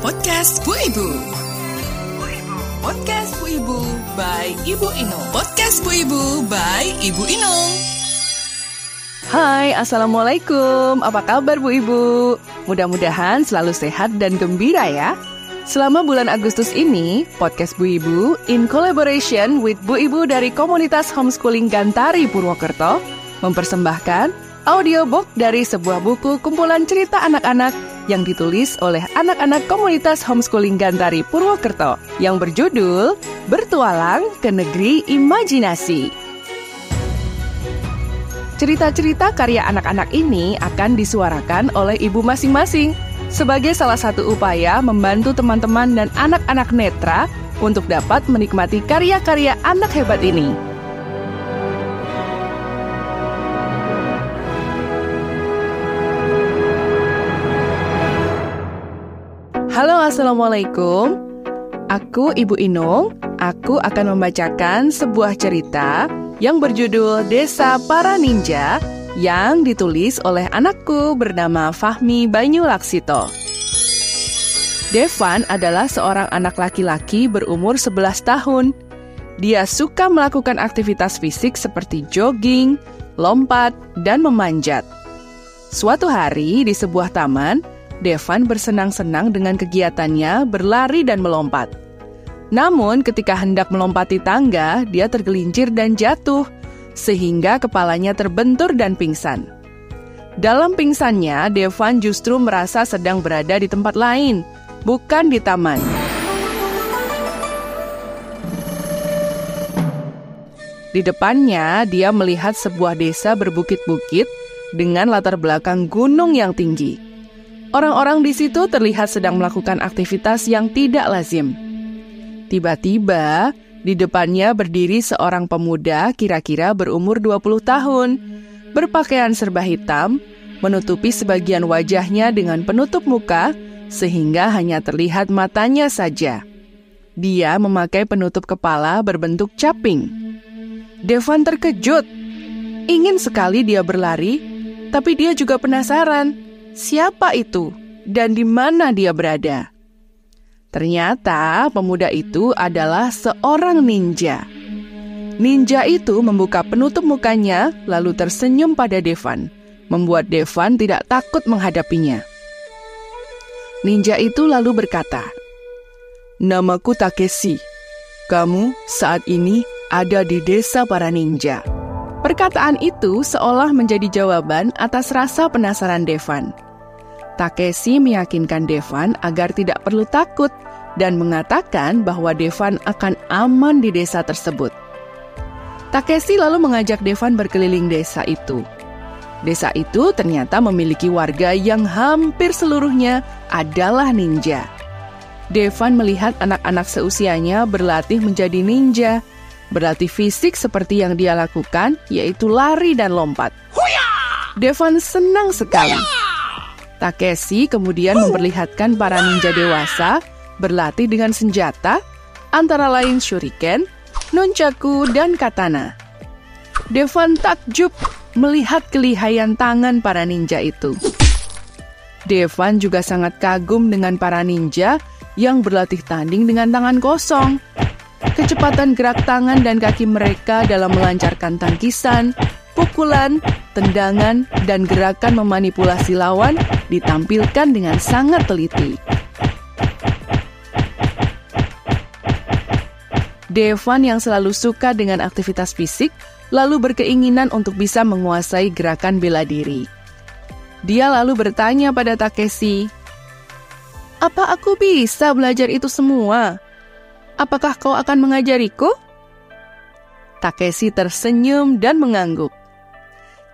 Podcast Bu Ibu. Podcast Bu Ibu by Ibu Inung. Podcast Bu Ibu by Ibu Inung. Hai, Assalamualaikum. Apa kabar Bu Ibu? Mudah-mudahan selalu sehat dan gembira ya. Selama bulan Agustus ini, podcast Bu Ibu in collaboration with Bu Ibu dari komunitas homeschooling Gantari Purwokerto mempersembahkan audiobook dari sebuah buku kumpulan cerita anak-anak yang ditulis oleh anak-anak komunitas homeschooling Gantari Purwokerto yang berjudul Bertualang ke Negeri Imajinasi. Cerita-cerita karya anak-anak ini akan disuarakan oleh ibu masing-masing sebagai salah satu upaya membantu teman-teman dan anak-anak netra untuk dapat menikmati karya-karya anak hebat ini. Assalamualaikum. Aku Ibu Inung. Aku akan membacakan sebuah cerita yang berjudul Desa Para Ninja yang ditulis oleh anakku bernama Fahmi Banyu Laksito. Devan adalah seorang anak laki-laki berumur 11 tahun. Dia suka melakukan aktivitas fisik seperti jogging, lompat, dan memanjat. Suatu hari di sebuah taman, Devan bersenang-senang dengan kegiatannya berlari dan melompat. Namun, ketika hendak melompati tangga, dia tergelincir dan jatuh, sehingga kepalanya terbentur dan pingsan. Dalam pingsannya, Devan justru merasa sedang berada di tempat lain, bukan di taman. Di depannya, dia melihat sebuah desa berbukit-bukit dengan latar belakang gunung yang tinggi. Orang-orang di situ terlihat sedang melakukan aktivitas yang tidak lazim. Tiba-tiba, di depannya berdiri seorang pemuda kira-kira berumur 20 tahun, berpakaian serba hitam, menutupi sebagian wajahnya dengan penutup muka sehingga hanya terlihat matanya saja. Dia memakai penutup kepala berbentuk caping. Devan terkejut. Ingin sekali dia berlari, tapi dia juga penasaran siapa itu dan di mana dia berada. Ternyata pemuda itu adalah seorang ninja. Ninja itu membuka penutup mukanya lalu tersenyum pada Devan, membuat Devan tidak takut menghadapinya. Ninja itu lalu berkata, Namaku Takeshi. Kamu saat ini ada di desa para ninja. Perkataan itu seolah menjadi jawaban atas rasa penasaran Devan. Takeshi meyakinkan Devan agar tidak perlu takut dan mengatakan bahwa Devan akan aman di desa tersebut. Takeshi lalu mengajak Devan berkeliling desa itu. Desa itu ternyata memiliki warga yang hampir seluruhnya adalah ninja. Devan melihat anak-anak seusianya berlatih menjadi ninja, berlatih fisik seperti yang dia lakukan, yaitu lari dan lompat. Devan senang sekali. Takeshi kemudian memperlihatkan para ninja dewasa berlatih dengan senjata, antara lain shuriken, nunchaku, dan katana. Devan takjub melihat kelihayan tangan para ninja itu. Devan juga sangat kagum dengan para ninja yang berlatih tanding dengan tangan kosong. Kecepatan gerak tangan dan kaki mereka dalam melancarkan tangkisan, pukulan, tendangan, dan gerakan memanipulasi lawan ditampilkan dengan sangat teliti. Devan yang selalu suka dengan aktivitas fisik, lalu berkeinginan untuk bisa menguasai gerakan bela diri. Dia lalu bertanya pada Takeshi, "Apa aku bisa belajar itu semua? Apakah kau akan mengajariku?" Takeshi tersenyum dan mengangguk.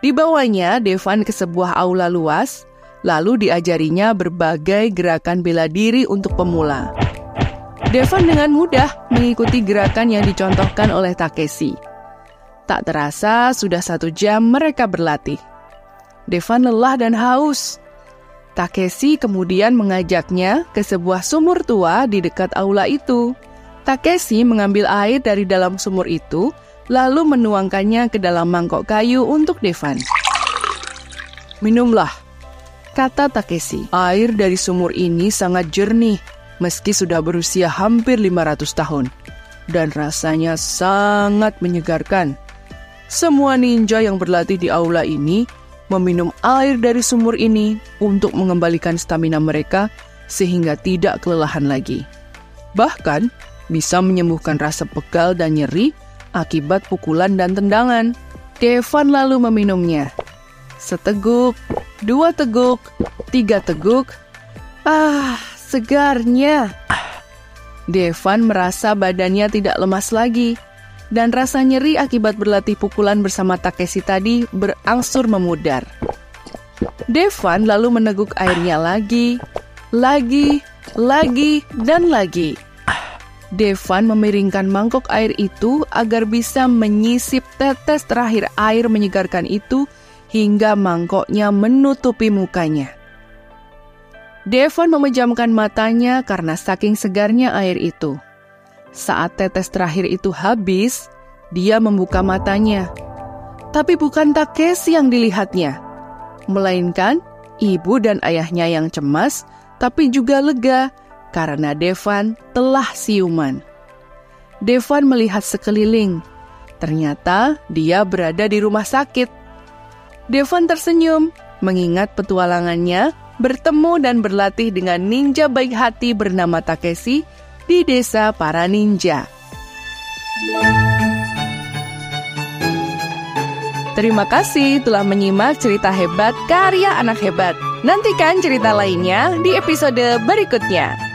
Dibawanya Devan ke sebuah aula luas, lalu diajarinya berbagai gerakan bela diri untuk pemula. Devan dengan mudah mengikuti gerakan yang dicontohkan oleh Takeshi. Tak terasa sudah satu jam mereka berlatih. Devan lelah dan haus. Takeshi kemudian mengajaknya ke sebuah sumur tua di dekat aula itu. Takeshi mengambil air dari dalam sumur itu, lalu menuangkannya ke dalam mangkok kayu untuk Devan. Minumlah, kata Takeshi. Air dari sumur ini sangat jernih meski sudah berusia hampir 500 tahun. Dan rasanya sangat menyegarkan. Semua ninja yang berlatih di aula ini meminum air dari sumur ini untuk mengembalikan stamina mereka sehingga tidak kelelahan lagi. Bahkan, bisa menyembuhkan rasa pegal dan nyeri akibat pukulan dan tendangan. Devan lalu meminumnya. Seteguk, dua teguk, tiga teguk. Ah, segarnya. Devan merasa badannya tidak lemas lagi, dan rasa nyeri akibat berlatih pukulan bersama Takeshi tadi berangsur memudar. Devan lalu meneguk airnya lagi, lagi, lagi, dan lagi. Devan memiringkan mangkok air itu agar bisa menyisip tetes terakhir air menyegarkan itu hingga mangkoknya menutupi mukanya. Devon memejamkan matanya karena saking segarnya air itu. Saat tetes terakhir itu habis, dia membuka matanya. Tapi bukan Takeshi yang dilihatnya, melainkan ibu dan ayahnya yang cemas, tapi juga lega karena Devan telah siuman. Devan melihat sekeliling. Ternyata dia berada di rumah sakit. Devan tersenyum, mengingat petualangannya bertemu dan berlatih dengan ninja baik hati bernama Takeshi di desa para ninja. Terima kasih telah menyimak cerita hebat karya anak hebat. Nantikan cerita lainnya di episode berikutnya.